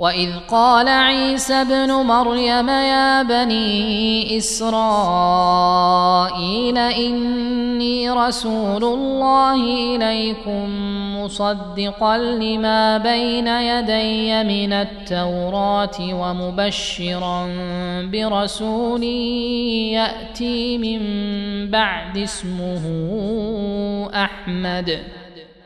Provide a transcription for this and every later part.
واذ قال عيسى ابن مريم يا بني اسرائيل اني رسول الله اليكم مصدقا لما بين يدي من التوراه ومبشرا برسول ياتي من بعد اسمه احمد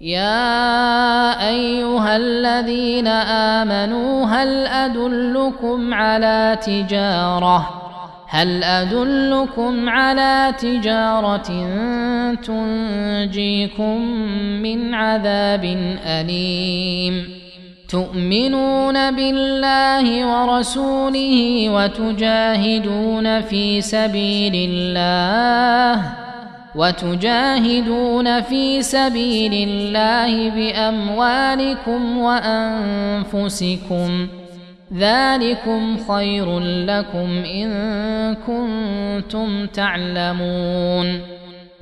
يا أيها الذين آمنوا هل أدلكم على تجارة؟ هل أدلكم على تجارة تنجيكم من عذاب أليم؟ تؤمنون بالله ورسوله وتجاهدون في سبيل الله؟ وتجاهدون في سبيل الله بأموالكم وأنفسكم ذلكم خير لكم إن كنتم تعلمون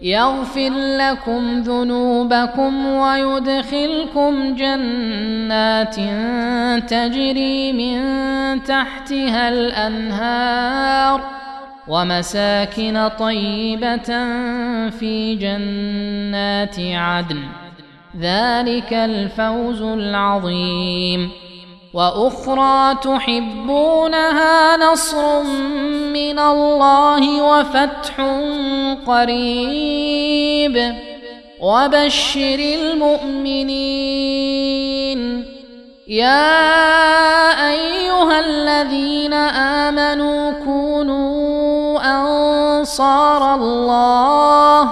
يغفر لكم ذنوبكم ويدخلكم جنات تجري من تحتها الأنهار ومساكن طيبة في جنات عدن. ذلك الفوز العظيم. وأخرى تحبونها نصر من الله وفتح قريب. وبشر المؤمنين. يا أيها الذين آمنوا كونوا أنصار الله.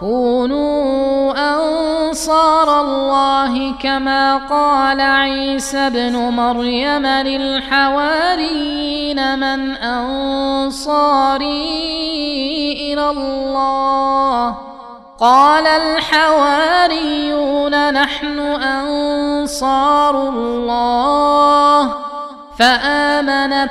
كونوا أنصار الله كما قال عيسى ابن مريم للحواريين من أنصاري إلى الله. قال الحواريون نحن أنصار الله. فامنت